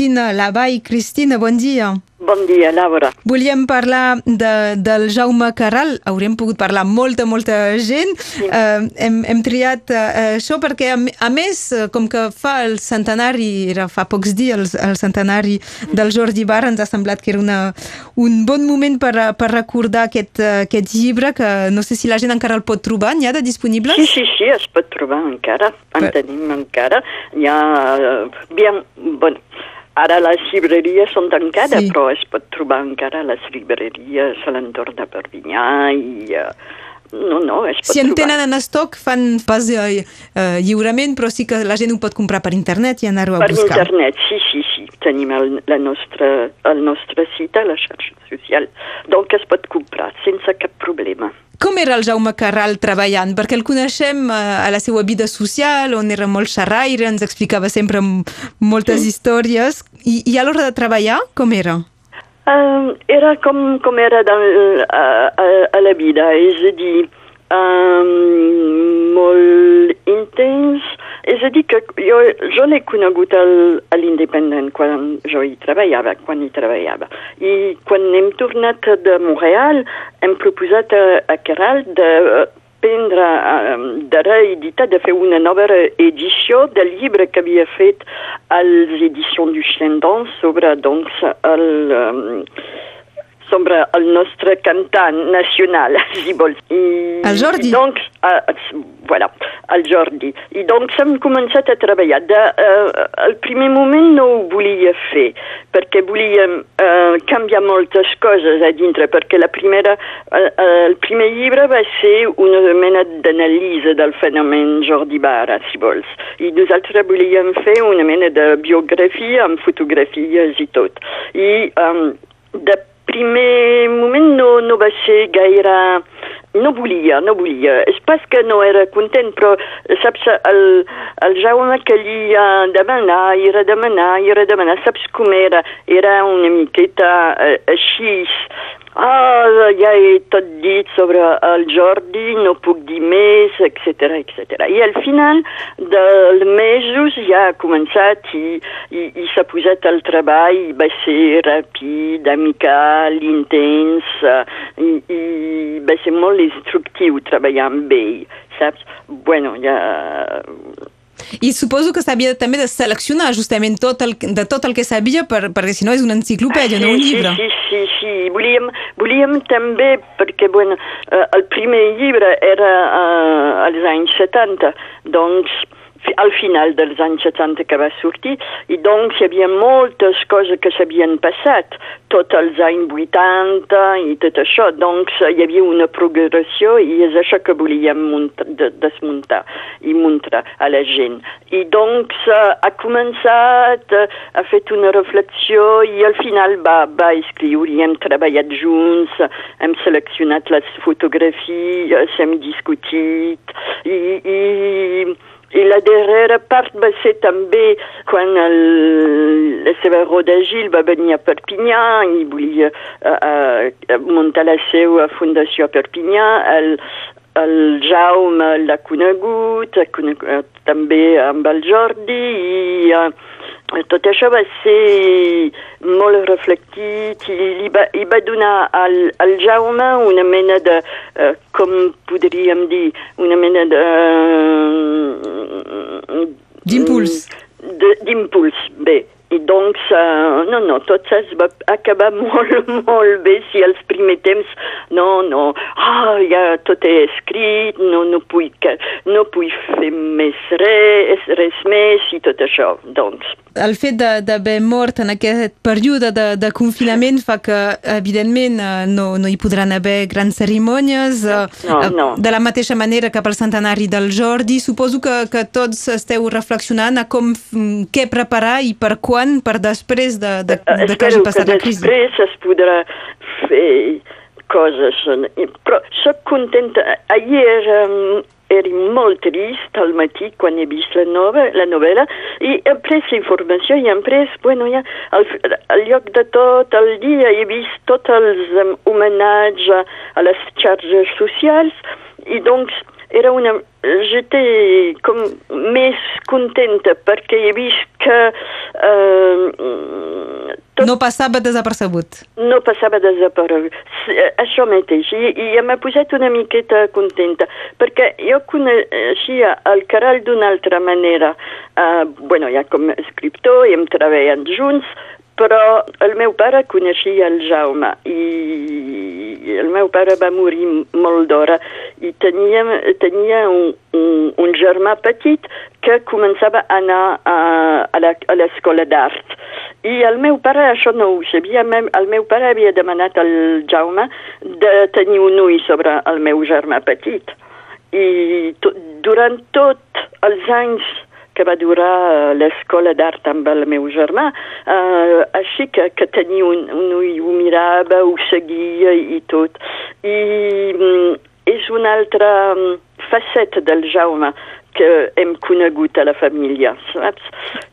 Cristina Lavall. Cristina, bon dia. Bon dia, Laura. Volíem parlar de, del Jaume Carral. Haurem pogut parlar amb molta, molta gent. Sí. Uh, hem, hem triat uh, això perquè, a, a més, com que fa el centenari, era fa pocs dies el, el centenari del Jordi Bar, ens ha semblat que era una, un bon moment per, per recordar aquest, aquest llibre, que no sé si la gent encara el pot trobar. N'hi ha de disponibles? Sí, sí, sí, es pot trobar encara. En per... tenim encara. Hi ha... Uh, bien, bueno, Ara les llibreries són tancades, sí. però es pot trobar encara les llibreries a l'entorn de Perpinyà i... Uh, no, no, es pot Si en trobar. tenen en estoc, fan pas eh, uh, lliurement, però sí que la gent ho pot comprar per internet i anar-ho a per buscar. Per internet, sí, sí, sí. Tenim el, la nostra, el nostre site a la xarxa social. Donc es pot comprar sense cap problema. Com era el Jaume Carral treballant? Perquè el coneixem uh, a la seva vida social, on era molt xerraire, ens explicava sempre moltes sí. històries. I, I a l'hora de treballar, com era? Uh, era com, com era del, a, a, a la vida, és a dir, um, molt intens. És a dir, que jo, jo l'he conegut al, a l'Independent quan jo hi treballava, quan hi treballava. I quan hem tornat de Montreal, hem proposat a, a Caral de prendre, de reeditar, de fer una nova edició del llibre que havia fet a les edicions du Chendon sobre, doncs, el... Um, sobre el nostre cantant nacional, si vols. I, el Jordi. I doncs, uh, voilà, el Jordi. I doncs hem començat a treballar. De, uh, el primer moment no ho volia fer, perquè volíem uh, canviar moltes coses a dintre, perquè la primera, uh, uh, el primer llibre va ser una mena d'anàlisi del fenomen Jordi Bara, si vols. I nosaltres volíem fer una mena de biografia amb fotografies i tot. I um, de primer moment no, no va ser gaire... No volia, no volia. És pas que no era content, però saps, el, el Jaume que li uh, demanar, era demanar, era demanar, saps com era? Era una miqueta uh, així, ah, ja he tot dit sobre el Jordi, no puc dir més, etc etc. I al final dels mesos ja ha començat i, i, i s'ha posat al treball, va ser ràpid, amical, intens, i, i va ser molt instructiu treballar amb ell, saps? Bueno, ja i suposo que s'havia també de seleccionar justament tot el, de tot el que sabia, per, perquè si no és una enciclopèdia, ah, sí, no un llibre. Sí, sí, sí, sí. Volíem, volíem també, perquè bueno, uh, el primer llibre era uh, als anys 70, doncs al final dels anys 70 que va sortir, i doncs hi havia moltes coses que s'havien passat, tots els anys 80 i tot això, doncs hi havia una progressió i és això que volíem de, desmuntar i mostrar a la gent. I doncs ha començat, ha fet una reflexió i al final va, va escriure i hem treballat junts, hem seleccionat les fotografies, hem discutit i, i i la darrera part va ser també quan el, la seva roda Gil va venir a Perpinyà i volia uh, uh, muntar la seva fundació a Perpinyà. El, el Jaume l'ha conegut, conegut també amb el Jordi i uh, tot això va ser molt reflectit i li va, li va donar al, al Jaume una mena de, uh, com podríem dir, una mena de... Uh, D'impuls. Bé. I doncs, uh, no, no, tot es va acabar molt, molt bé si els primers temps, no, no, ah, ja tot és escrit, no, no puc, no puc fer més res, res més i tot això, doncs. El fet d'haver mort en aquest període de, de confinament fa que, evidentment, no, no hi podran haver grans cerimònies. No, no. De la mateixa manera que pel centenari del Jordi, suposo que, que tots esteu reflexionant a com, què preparar i per quan per després de, de, de, de que hagi passat la crisi? Després es podrà fer coses, però sóc contenta. Ahir um, era molt trist al matí quan he vist la, nova, la novel·la i he pres informació i hem pres, bueno, ja, al, al lloc de tot el dia he vist tots els um, homenatges a les xarxes socials i doncs era una... J'étais com més contenta perquè he vist que eh, tot no passava desapercebut. no passava desaparegut. S- eh, Això mateix, i, i m'ha posat una miqueta contenta, perquè jo coneixia el Caral d'una altra manera. Uh, bueno, ja com a escriptor, i hem treballat junts, però el meu pare coneixia el Jaume i el meu pare va morir molt d'hora i tenia, tenia un, un, un germà petit que començava a anar a, a la- a l'escola d'art. I el meu pare això no ho sabia, el meu pare havia demanat al Jaume de tenir un ull sobre el meu germà petit. I to, durant tot els anys que va durar l'escola d'art amb el meu germà, eh, així que, que tenia un, un ull, ho mirava, ho seguia i tot. I mm, és una altra mm, faceta del Jaume que hem conegut a la família, saps?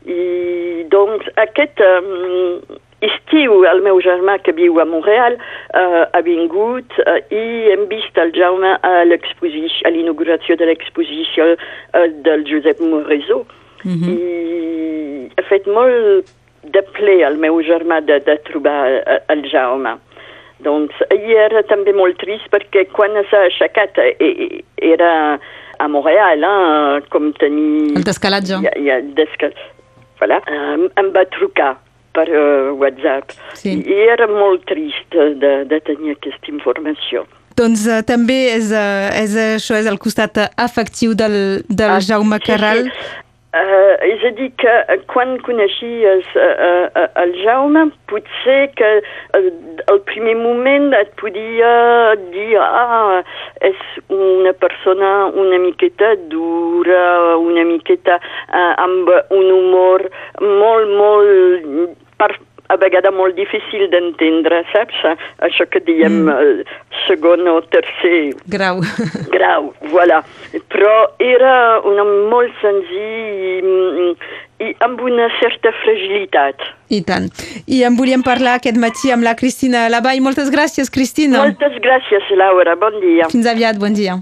I doncs aquest um, estiu el meu germà que viu a Montreal uh, ha vingut uh, i hem vist el Jaume a l'exposició, a l'inauguració de l'exposició uh, del Josep Morezo. Mm -hmm. I ha fet molt de ple al meu germà de, de trobar uh, el Jaume. Doncs ell era també molt trist perquè quan s'ha aixecat eh, eh, era a Montreal, eh, com tenir... El descalatge. Ja, ja, descal... Voilà. Um, em va trucar per uh, WhatsApp Sí. i era molt trist de, de tenir aquesta informació. Doncs uh, també és, uh, és això, és el costat afectiu del, del Ah, Jaume sí, Carral. Sí. Uh, és a dir, que eh, quan coneixies uh, uh, el Jaume, potser que uh, al primer moment et podia dir ah, és una persona una miqueta dura, una miqueta uh, amb un humor molt, molt per, a vegades molt difícil d'entendre, saps? Això que diem mm. uh, segon o tercer Grau. grau, voilà. Però era un home molt senzill i, i amb una certa fragilitat. I tant. I en volíem parlar aquest matí amb la Cristina Lavall. Moltes gràcies, Cristina. Moltes gràcies, Laura. Bon dia. Fins aviat, bon dia.